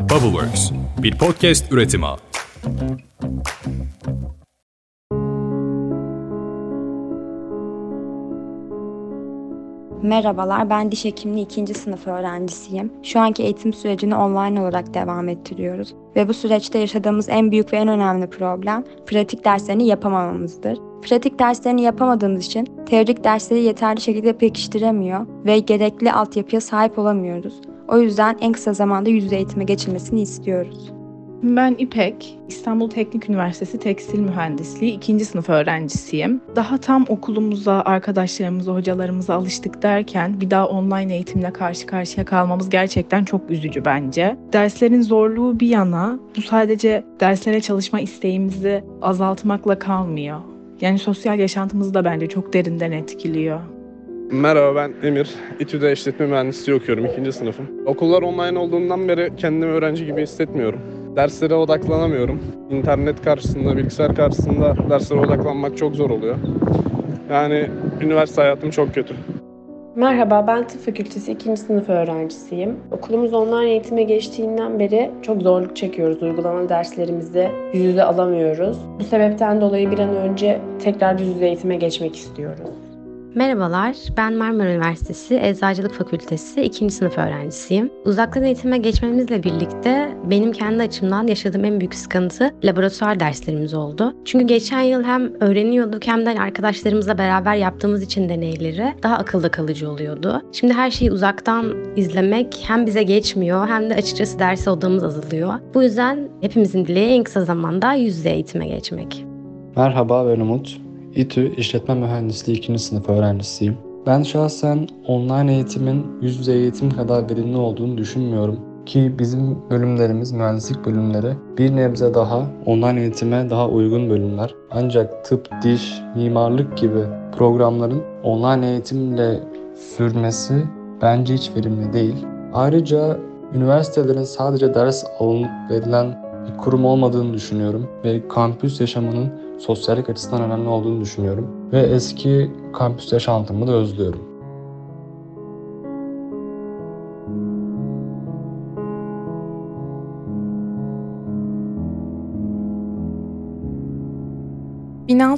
Bubbleworks, bir podcast üretimi. Merhabalar, ben diş hekimliği ikinci sınıf öğrencisiyim. Şu anki eğitim sürecini online olarak devam ettiriyoruz. Ve bu süreçte yaşadığımız en büyük ve en önemli problem pratik derslerini yapamamamızdır. Pratik derslerini yapamadığımız için teorik dersleri yeterli şekilde pekiştiremiyor ve gerekli altyapıya sahip olamıyoruz. O yüzden en kısa zamanda yüz eğitime geçilmesini istiyoruz. Ben İpek, İstanbul Teknik Üniversitesi Tekstil Mühendisliği 2. sınıf öğrencisiyim. Daha tam okulumuza, arkadaşlarımıza, hocalarımıza alıştık derken bir daha online eğitimle karşı karşıya kalmamız gerçekten çok üzücü bence. Derslerin zorluğu bir yana bu sadece derslere çalışma isteğimizi azaltmakla kalmıyor. Yani sosyal yaşantımızı da bence çok derinden etkiliyor. Merhaba ben Emir. İTÜ'de işletme mühendisliği okuyorum. ikinci sınıfım. Okullar online olduğundan beri kendimi öğrenci gibi hissetmiyorum. Derslere odaklanamıyorum. İnternet karşısında, bilgisayar karşısında derslere odaklanmak çok zor oluyor. Yani üniversite hayatım çok kötü. Merhaba, ben Tıp Fakültesi 2. sınıf öğrencisiyim. Okulumuz online eğitime geçtiğinden beri çok zorluk çekiyoruz. Uygulamalı derslerimizi yüz yüze alamıyoruz. Bu sebepten dolayı bir an önce tekrar yüz yüze eğitime geçmek istiyoruz. Merhabalar, ben Marmara Üniversitesi Eczacılık Fakültesi 2. sınıf öğrencisiyim. Uzaktan eğitime geçmemizle birlikte benim kendi açımdan yaşadığım en büyük sıkıntı laboratuvar derslerimiz oldu. Çünkü geçen yıl hem öğreniyorduk hem de arkadaşlarımızla beraber yaptığımız için deneyleri daha akılda kalıcı oluyordu. Şimdi her şeyi uzaktan izlemek hem bize geçmiyor hem de açıkçası ders odamız azalıyor. Bu yüzden hepimizin dileği en kısa zamanda yüz yüze eğitime geçmek. Merhaba ben Umut. İTÜ İşletme Mühendisliği 2. sınıf öğrencisiyim. Ben şahsen online eğitimin yüz yüze eğitim kadar verimli olduğunu düşünmüyorum. Ki bizim bölümlerimiz, mühendislik bölümleri bir nebze daha online eğitime daha uygun bölümler. Ancak tıp, diş, mimarlık gibi programların online eğitimle sürmesi bence hiç verimli değil. Ayrıca üniversitelerin sadece ders alın verilen bir kurum olmadığını düşünüyorum ve kampüs yaşamının sosyallik açısından önemli olduğunu düşünüyorum ve eski kampüs yaşantımı da özlüyorum.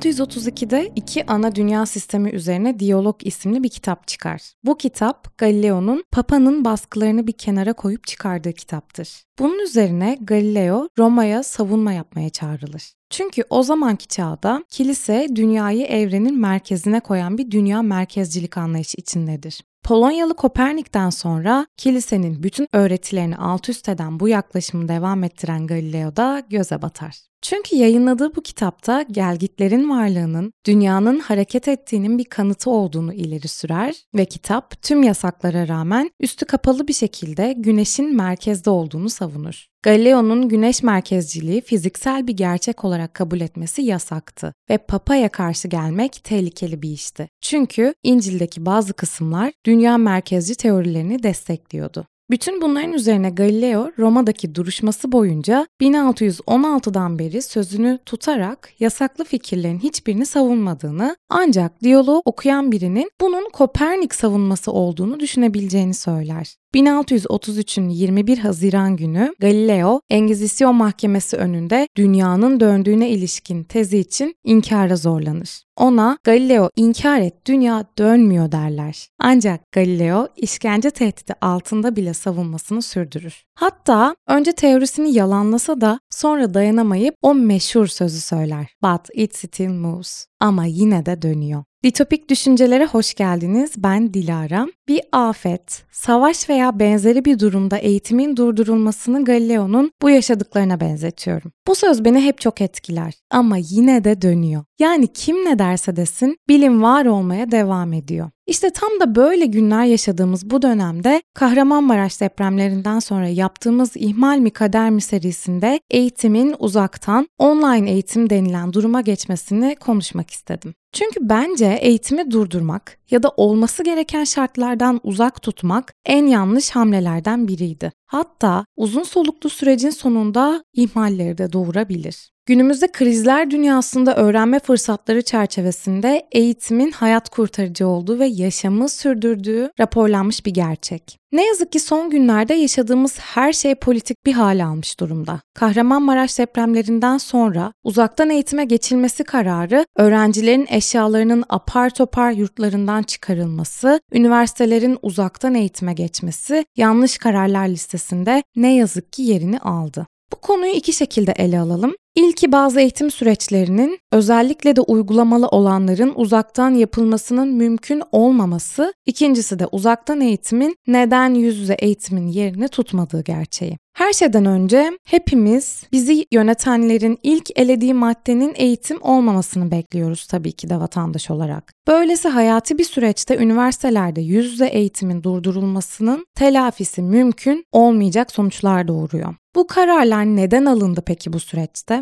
...1632'de iki ana dünya sistemi üzerine Diyalog isimli bir kitap çıkar. Bu kitap Galileo'nun Papa'nın baskılarını bir kenara koyup çıkardığı kitaptır. Bunun üzerine Galileo Roma'ya savunma yapmaya çağrılır. Çünkü o zamanki çağda kilise dünyayı evrenin merkezine koyan bir dünya merkezcilik anlayışı içindedir. Polonyalı Kopernik'ten sonra kilisenin bütün öğretilerini alt üst eden bu yaklaşımı devam ettiren Galileo da göze batar. Çünkü yayınladığı bu kitapta gelgitlerin varlığının dünyanın hareket ettiğinin bir kanıtı olduğunu ileri sürer ve kitap tüm yasaklara rağmen üstü kapalı bir şekilde güneşin merkezde olduğunu savunur. Galileo'nun güneş merkezciliği fiziksel bir gerçek olarak kabul etmesi yasaktı ve papaya karşı gelmek tehlikeli bir işti. Çünkü İncil'deki bazı kısımlar dünya merkezci teorilerini destekliyordu. Bütün bunların üzerine Galileo Roma'daki duruşması boyunca 1616'dan beri sözünü tutarak yasaklı fikirlerin hiçbirini savunmadığını ancak diyaloğu okuyan birinin bunun Kopernik savunması olduğunu düşünebileceğini söyler. 1633'ün 21 Haziran günü Galileo Engizisyon Mahkemesi önünde dünyanın döndüğüne ilişkin tezi için inkara zorlanır. Ona Galileo inkar et dünya dönmüyor derler. Ancak Galileo işkence tehdidi altında bile savunmasını sürdürür. Hatta önce teorisini yalanlasa da sonra dayanamayıp o meşhur sözü söyler. But it still moves. Ama yine de dönüyor. Ditopik düşüncelere hoş geldiniz. Ben Dilara. Bir afet, savaş veya benzeri bir durumda eğitimin durdurulmasını Galileo'nun bu yaşadıklarına benzetiyorum. Bu söz beni hep çok etkiler ama yine de dönüyor. Yani kim ne derse desin bilim var olmaya devam ediyor. İşte tam da böyle günler yaşadığımız bu dönemde Kahramanmaraş depremlerinden sonra yaptığımız ihmal mi kader mi serisinde eğitimin uzaktan online eğitim denilen duruma geçmesini konuşmak istedim. Çünkü bence eğitimi durdurmak ya da olması gereken şartlardan uzak tutmak en yanlış hamlelerden biriydi. Hatta uzun soluklu sürecin sonunda ihmalleri de doğurabilir. Günümüzde krizler dünyasında öğrenme fırsatları çerçevesinde eğitimin hayat kurtarıcı olduğu ve yaşamı sürdürdüğü raporlanmış bir gerçek. Ne yazık ki son günlerde yaşadığımız her şey politik bir hale almış durumda. Kahramanmaraş depremlerinden sonra uzaktan eğitime geçilmesi kararı, öğrencilerin eşyalarının apar topar yurtlarından çıkarılması, üniversitelerin uzaktan eğitime geçmesi yanlış kararlar listesinde ne yazık ki yerini aldı. Bu konuyu iki şekilde ele alalım. İlki bazı eğitim süreçlerinin özellikle de uygulamalı olanların uzaktan yapılmasının mümkün olmaması, ikincisi de uzaktan eğitimin neden yüz yüze eğitimin yerini tutmadığı gerçeği. Her şeyden önce hepimiz bizi yönetenlerin ilk elediği maddenin eğitim olmamasını bekliyoruz tabii ki de vatandaş olarak. Böylesi hayati bir süreçte üniversitelerde yüz yüze eğitimin durdurulmasının telafisi mümkün olmayacak sonuçlar doğuruyor. Bu kararlar neden alındı peki bu süreçte?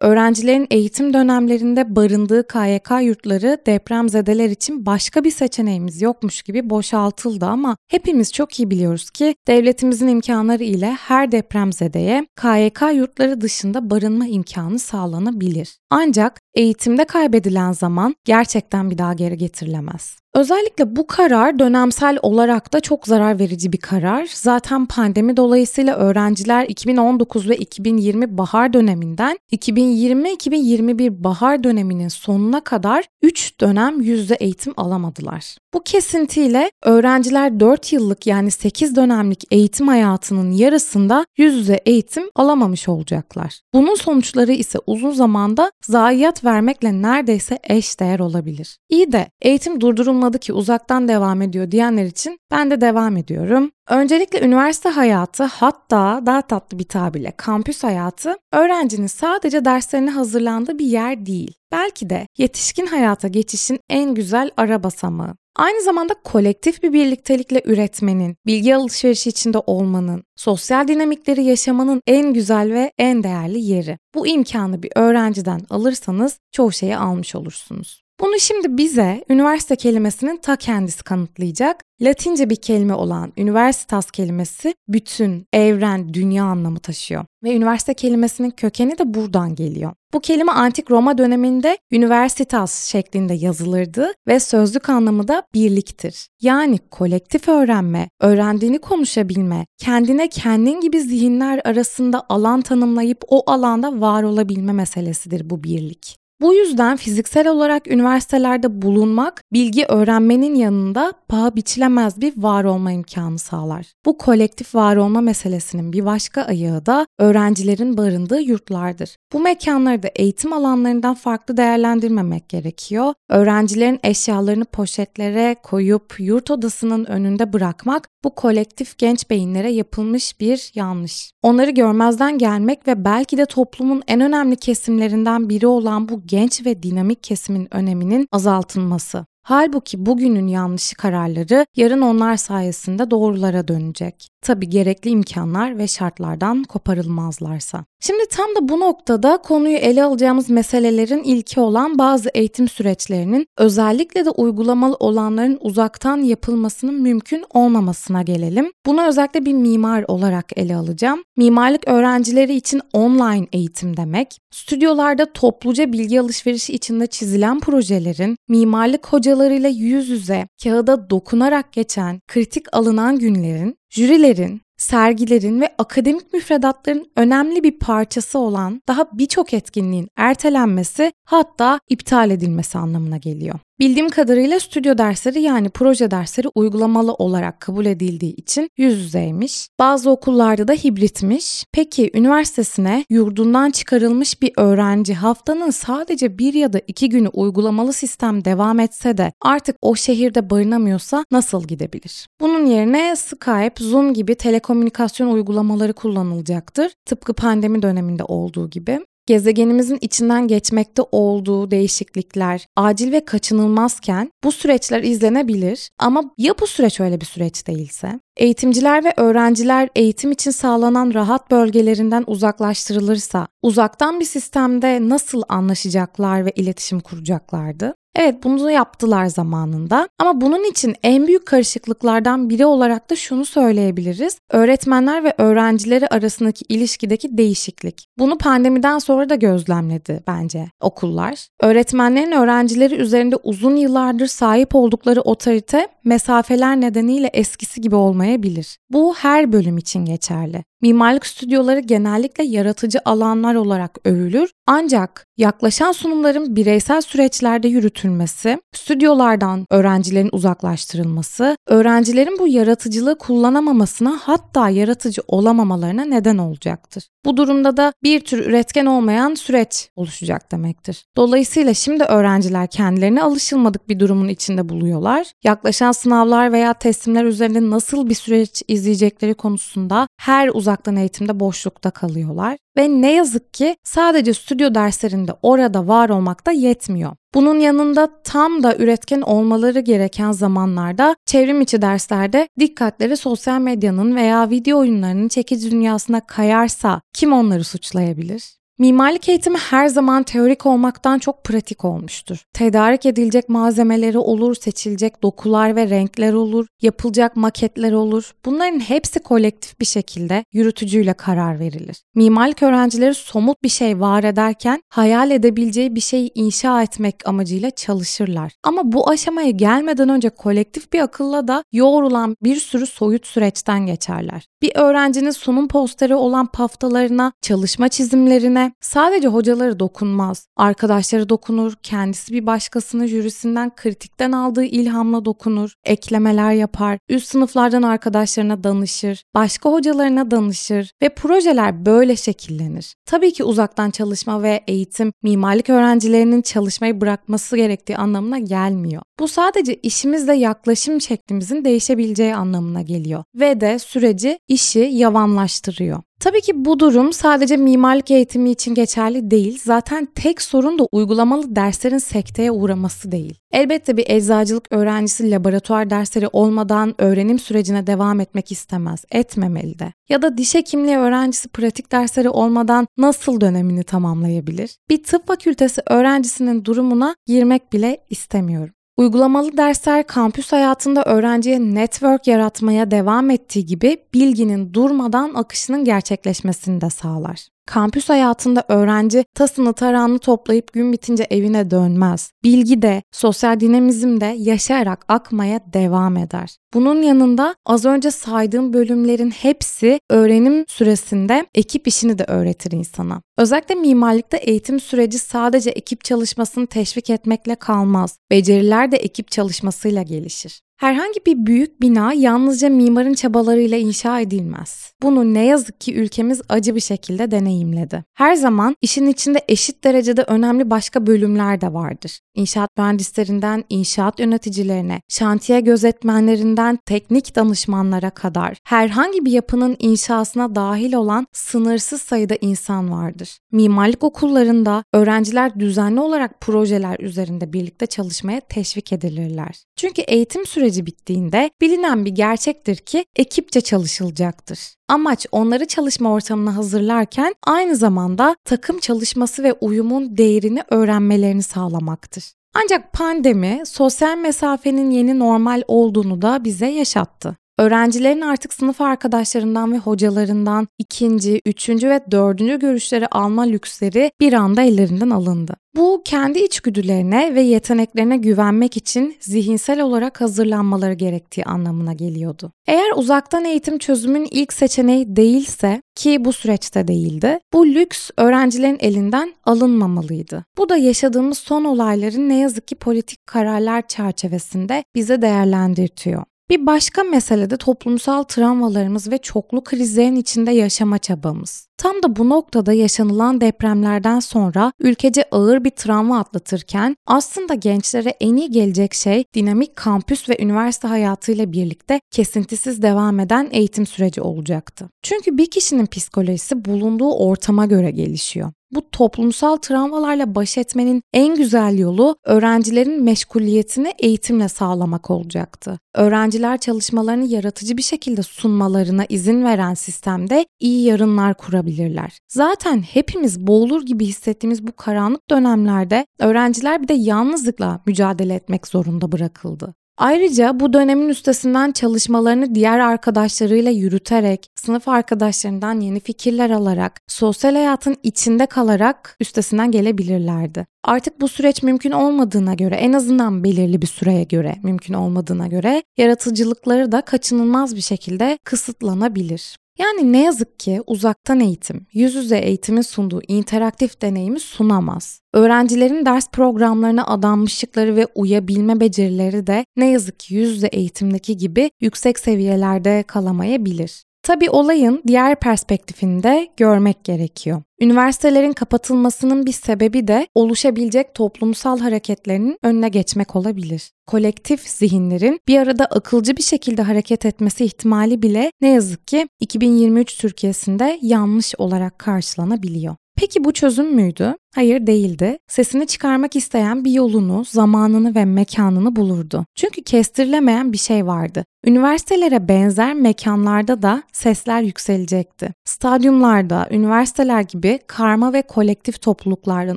Öğrencilerin eğitim dönemlerinde barındığı KYK yurtları depremzedeler için başka bir seçeneğimiz yokmuş gibi boşaltıldı ama hepimiz çok iyi biliyoruz ki devletimizin imkanları ile her depremzedeye KYK yurtları dışında barınma imkanı sağlanabilir. Ancak eğitimde kaybedilen zaman gerçekten bir daha geri getirilemez. Özellikle bu karar dönemsel olarak da çok zarar verici bir karar. Zaten pandemi dolayısıyla öğrenciler 2019 ve 2020 bahar döneminden 2020-2021 bahar döneminin sonuna kadar 3 dönem yüzde eğitim alamadılar. Bu kesintiyle öğrenciler 4 yıllık yani 8 dönemlik eğitim hayatının yarısında yüz yüze eğitim alamamış olacaklar. Bunun sonuçları ise uzun zamanda zayiat vermekle neredeyse eş değer olabilir. İyi de eğitim durdurulmadı ki uzaktan devam ediyor diyenler için ben de devam ediyorum. Öncelikle üniversite hayatı hatta daha tatlı bir tabirle kampüs hayatı öğrencinin sadece derslerine hazırlandığı bir yer değil. Belki de yetişkin hayata geçişin en güzel ara basamağı. Aynı zamanda kolektif bir birliktelikle üretmenin, bilgi alışverişi içinde olmanın, sosyal dinamikleri yaşamanın en güzel ve en değerli yeri. Bu imkanı bir öğrenciden alırsanız çoğu şeyi almış olursunuz. Bunu şimdi bize üniversite kelimesinin ta kendisi kanıtlayacak. Latince bir kelime olan universitas kelimesi bütün, evren, dünya anlamı taşıyor. Ve üniversite kelimesinin kökeni de buradan geliyor. Bu kelime antik Roma döneminde universitas şeklinde yazılırdı ve sözlük anlamı da birliktir. Yani kolektif öğrenme, öğrendiğini konuşabilme, kendine kendin gibi zihinler arasında alan tanımlayıp o alanda var olabilme meselesidir bu birlik. Bu yüzden fiziksel olarak üniversitelerde bulunmak bilgi öğrenmenin yanında paha biçilemez bir var olma imkanı sağlar. Bu kolektif var olma meselesinin bir başka ayağı da öğrencilerin barındığı yurtlardır. Bu mekanları da eğitim alanlarından farklı değerlendirmemek gerekiyor. Öğrencilerin eşyalarını poşetlere koyup yurt odasının önünde bırakmak bu kolektif genç beyinlere yapılmış bir yanlış. Onları görmezden gelmek ve belki de toplumun en önemli kesimlerinden biri olan bu genç ve dinamik kesimin öneminin azaltılması. Halbuki bugünün yanlışı kararları yarın onlar sayesinde doğrulara dönecek. Tabi gerekli imkanlar ve şartlardan koparılmazlarsa. Şimdi tam da bu noktada konuyu ele alacağımız meselelerin ilki olan bazı eğitim süreçlerinin özellikle de uygulamalı olanların uzaktan yapılmasının mümkün olmamasına gelelim. Bunu özellikle bir mimar olarak ele alacağım. Mimarlık öğrencileri için online eğitim demek, stüdyolarda topluca bilgi alışverişi içinde çizilen projelerin mimarlık hocalarıyla yüz yüze kağıda dokunarak geçen kritik alınan günlerin jürilerin, sergilerin ve akademik müfredatların önemli bir parçası olan daha birçok etkinliğin ertelenmesi hatta iptal edilmesi anlamına geliyor. Bildiğim kadarıyla stüdyo dersleri yani proje dersleri uygulamalı olarak kabul edildiği için yüz yüzeymiş. Bazı okullarda da hibritmiş. Peki üniversitesine yurdundan çıkarılmış bir öğrenci haftanın sadece bir ya da iki günü uygulamalı sistem devam etse de artık o şehirde barınamıyorsa nasıl gidebilir? Bunun yerine Skype, Zoom gibi telekomünikasyon uygulamaları kullanılacaktır. Tıpkı pandemi döneminde olduğu gibi gezegenimizin içinden geçmekte olduğu değişiklikler acil ve kaçınılmazken bu süreçler izlenebilir ama ya bu süreç öyle bir süreç değilse? Eğitimciler ve öğrenciler eğitim için sağlanan rahat bölgelerinden uzaklaştırılırsa uzaktan bir sistemde nasıl anlaşacaklar ve iletişim kuracaklardı? Evet bunu yaptılar zamanında ama bunun için en büyük karışıklıklardan biri olarak da şunu söyleyebiliriz. Öğretmenler ve öğrencileri arasındaki ilişkideki değişiklik. Bunu pandemiden sonra da gözlemledi bence okullar. Öğretmenlerin öğrencileri üzerinde uzun yıllardır sahip oldukları otorite mesafeler nedeniyle eskisi gibi olmayabilir. Bu her bölüm için geçerli. Mimarlık stüdyoları genellikle yaratıcı alanlar olarak övülür ancak yaklaşan sunumların bireysel süreçlerde yürütülmesi, stüdyolardan öğrencilerin uzaklaştırılması, öğrencilerin bu yaratıcılığı kullanamamasına hatta yaratıcı olamamalarına neden olacaktır. Bu durumda da bir tür üretken olmayan süreç oluşacak demektir. Dolayısıyla şimdi öğrenciler kendilerine alışılmadık bir durumun içinde buluyorlar. Yaklaşan sınavlar veya teslimler üzerinde nasıl bir süreç izleyecekleri konusunda her uzaktan eğitimde boşlukta kalıyorlar. Ve ne yazık ki sadece stüdyo derslerinde orada var olmak da yetmiyor. Bunun yanında tam da üretken olmaları gereken zamanlarda çevrim içi derslerde dikkatleri sosyal medyanın veya video oyunlarının çekici dünyasına kayarsa kim onları suçlayabilir? Mimarlık eğitimi her zaman teorik olmaktan çok pratik olmuştur. Tedarik edilecek malzemeleri olur, seçilecek dokular ve renkler olur, yapılacak maketler olur. Bunların hepsi kolektif bir şekilde yürütücüyle karar verilir. Mimarlık öğrencileri somut bir şey var ederken hayal edebileceği bir şeyi inşa etmek amacıyla çalışırlar. Ama bu aşamaya gelmeden önce kolektif bir akılla da yoğrulan bir sürü soyut süreçten geçerler. Bir öğrencinin sunum posteri olan paftalarına, çalışma çizimlerine, sadece hocaları dokunmaz. Arkadaşları dokunur, kendisi bir başkasının jürisinden kritikten aldığı ilhamla dokunur, eklemeler yapar, üst sınıflardan arkadaşlarına danışır, başka hocalarına danışır ve projeler böyle şekillenir. Tabii ki uzaktan çalışma ve eğitim mimarlık öğrencilerinin çalışmayı bırakması gerektiği anlamına gelmiyor. Bu sadece işimizle yaklaşım şeklimizin değişebileceği anlamına geliyor ve de süreci, işi yavanlaştırıyor. Tabii ki bu durum sadece mimarlık eğitimi için geçerli değil. Zaten tek sorun da uygulamalı derslerin sekteye uğraması değil. Elbette bir eczacılık öğrencisi laboratuvar dersleri olmadan öğrenim sürecine devam etmek istemez, etmemeli de. Ya da diş hekimliği öğrencisi pratik dersleri olmadan nasıl dönemini tamamlayabilir? Bir tıp fakültesi öğrencisinin durumuna girmek bile istemiyorum. Uygulamalı dersler kampüs hayatında öğrenciye network yaratmaya devam ettiği gibi bilginin durmadan akışının gerçekleşmesini de sağlar. Kampüs hayatında öğrenci tasını tarağını toplayıp gün bitince evine dönmez. Bilgi de, sosyal dinamizm de yaşayarak akmaya devam eder. Bunun yanında az önce saydığım bölümlerin hepsi öğrenim süresinde ekip işini de öğretir insana. Özellikle mimarlıkta eğitim süreci sadece ekip çalışmasını teşvik etmekle kalmaz. Beceriler de ekip çalışmasıyla gelişir. Herhangi bir büyük bina yalnızca mimarın çabalarıyla inşa edilmez. Bunu ne yazık ki ülkemiz acı bir şekilde deneyimledi. Her zaman işin içinde eşit derecede önemli başka bölümler de vardır. İnşaat mühendislerinden inşaat yöneticilerine, şantiye gözetmenlerinden teknik danışmanlara kadar herhangi bir yapının inşasına dahil olan sınırsız sayıda insan vardır. Mimarlık okullarında öğrenciler düzenli olarak projeler üzerinde birlikte çalışmaya teşvik edilirler. Çünkü eğitim süreci bittiğinde bilinen bir gerçektir ki ekipçe çalışılacaktır. Amaç onları çalışma ortamına hazırlarken aynı zamanda takım çalışması ve uyumun değerini öğrenmelerini sağlamaktır. Ancak pandemi sosyal mesafenin yeni normal olduğunu da bize yaşattı. Öğrencilerin artık sınıf arkadaşlarından ve hocalarından ikinci, üçüncü ve dördüncü görüşleri alma lüksleri bir anda ellerinden alındı. Bu kendi içgüdülerine ve yeteneklerine güvenmek için zihinsel olarak hazırlanmaları gerektiği anlamına geliyordu. Eğer uzaktan eğitim çözümün ilk seçeneği değilse ki bu süreçte değildi, bu lüks öğrencilerin elinden alınmamalıydı. Bu da yaşadığımız son olayların ne yazık ki politik kararlar çerçevesinde bize değerlendirtiyor. Bir başka mesele de toplumsal travmalarımız ve çoklu krizlerin içinde yaşama çabamız. Tam da bu noktada yaşanılan depremlerden sonra ülkece ağır bir travma atlatırken aslında gençlere en iyi gelecek şey dinamik kampüs ve üniversite hayatıyla birlikte kesintisiz devam eden eğitim süreci olacaktı. Çünkü bir kişinin psikolojisi bulunduğu ortama göre gelişiyor. Bu toplumsal travmalarla baş etmenin en güzel yolu öğrencilerin meşguliyetini eğitimle sağlamak olacaktı. Öğrenciler çalışmalarını yaratıcı bir şekilde sunmalarına izin veren sistemde iyi yarınlar kurabilirler. Zaten hepimiz boğulur gibi hissettiğimiz bu karanlık dönemlerde öğrenciler bir de yalnızlıkla mücadele etmek zorunda bırakıldı. Ayrıca bu dönemin üstesinden çalışmalarını diğer arkadaşlarıyla yürüterek, sınıf arkadaşlarından yeni fikirler alarak, sosyal hayatın içinde kalarak üstesinden gelebilirlerdi. Artık bu süreç mümkün olmadığına göre, en azından belirli bir süreye göre mümkün olmadığına göre yaratıcılıkları da kaçınılmaz bir şekilde kısıtlanabilir. Yani ne yazık ki uzaktan eğitim, yüz yüze eğitimin sunduğu interaktif deneyimi sunamaz. Öğrencilerin ders programlarına adanmışlıkları ve uyabilme becerileri de ne yazık ki yüz yüze eğitimdeki gibi yüksek seviyelerde kalamayabilir. Tabi olayın diğer perspektifini de görmek gerekiyor. Üniversitelerin kapatılmasının bir sebebi de oluşabilecek toplumsal hareketlerinin önüne geçmek olabilir. Kolektif zihinlerin bir arada akılcı bir şekilde hareket etmesi ihtimali bile ne yazık ki 2023 Türkiye'sinde yanlış olarak karşılanabiliyor. Peki bu çözüm müydü? Hayır değildi. Sesini çıkarmak isteyen bir yolunu, zamanını ve mekanını bulurdu. Çünkü kestirilemeyen bir şey vardı. Üniversitelere benzer mekanlarda da sesler yükselecekti. Stadyumlarda, üniversiteler gibi karma ve kolektif topluluklardan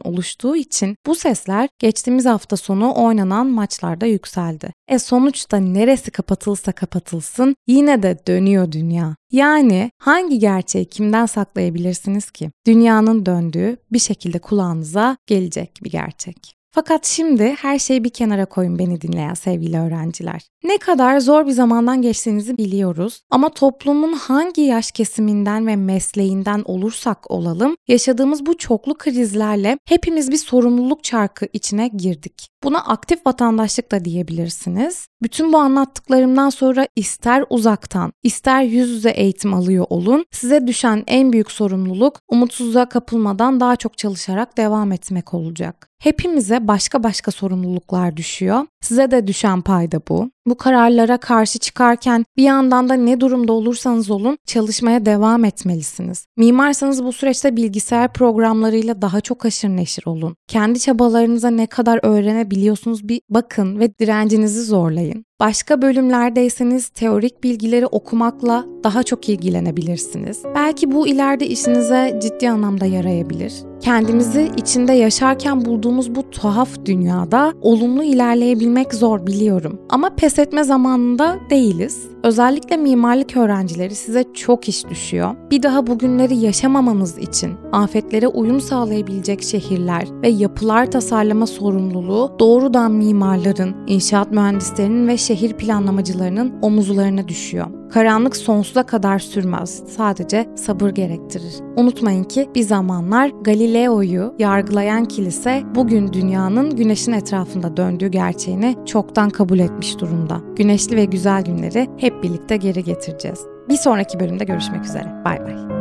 oluştuğu için bu sesler geçtiğimiz hafta sonu oynanan maçlarda yükseldi. E sonuçta neresi kapatılsa kapatılsın yine de dönüyor dünya. Yani hangi gerçeği kimden saklayabilirsiniz ki? Dünyanın döndüğü bir şekilde kulağınıza gelecek bir gerçek. Fakat şimdi her şeyi bir kenara koyun beni dinleyen sevgili öğrenciler. Ne kadar zor bir zamandan geçtiğinizi biliyoruz ama toplumun hangi yaş kesiminden ve mesleğinden olursak olalım yaşadığımız bu çoklu krizlerle hepimiz bir sorumluluk çarkı içine girdik. Buna aktif vatandaşlık da diyebilirsiniz. Bütün bu anlattıklarımdan sonra ister uzaktan, ister yüz yüze eğitim alıyor olun, size düşen en büyük sorumluluk umutsuzluğa kapılmadan daha çok çalışarak devam etmek olacak. Hepimize başka başka sorumluluklar düşüyor. Size de düşen payda bu. Bu kararlara karşı çıkarken bir yandan da ne durumda olursanız olun çalışmaya devam etmelisiniz. Mimarsanız bu süreçte bilgisayar programlarıyla daha çok haşır neşir olun. Kendi çabalarınıza ne kadar öğrenebiliyorsunuz bir bakın ve direncinizi zorlayın. Başka bölümlerdeyseniz teorik bilgileri okumakla daha çok ilgilenebilirsiniz. Belki bu ileride işinize ciddi anlamda yarayabilir. Kendimizi içinde yaşarken bulduğumuz bu tuhaf dünyada olumlu ilerleyebilmek zor biliyorum. Ama pes etme zamanında değiliz. Özellikle mimarlık öğrencileri size çok iş düşüyor. Bir daha bugünleri yaşamamamız için afetlere uyum sağlayabilecek şehirler ve yapılar tasarlama sorumluluğu doğrudan mimarların, inşaat mühendislerinin ve şehir planlamacılarının omuzlarına düşüyor. Karanlık sonsuza kadar sürmez. Sadece sabır gerektirir. Unutmayın ki bir zamanlar Galileo'yu yargılayan kilise bugün dünyanın güneşin etrafında döndüğü gerçeğini çoktan kabul etmiş durumda. Güneşli ve güzel günleri hep birlikte geri getireceğiz. Bir sonraki bölümde görüşmek üzere. Bay bay.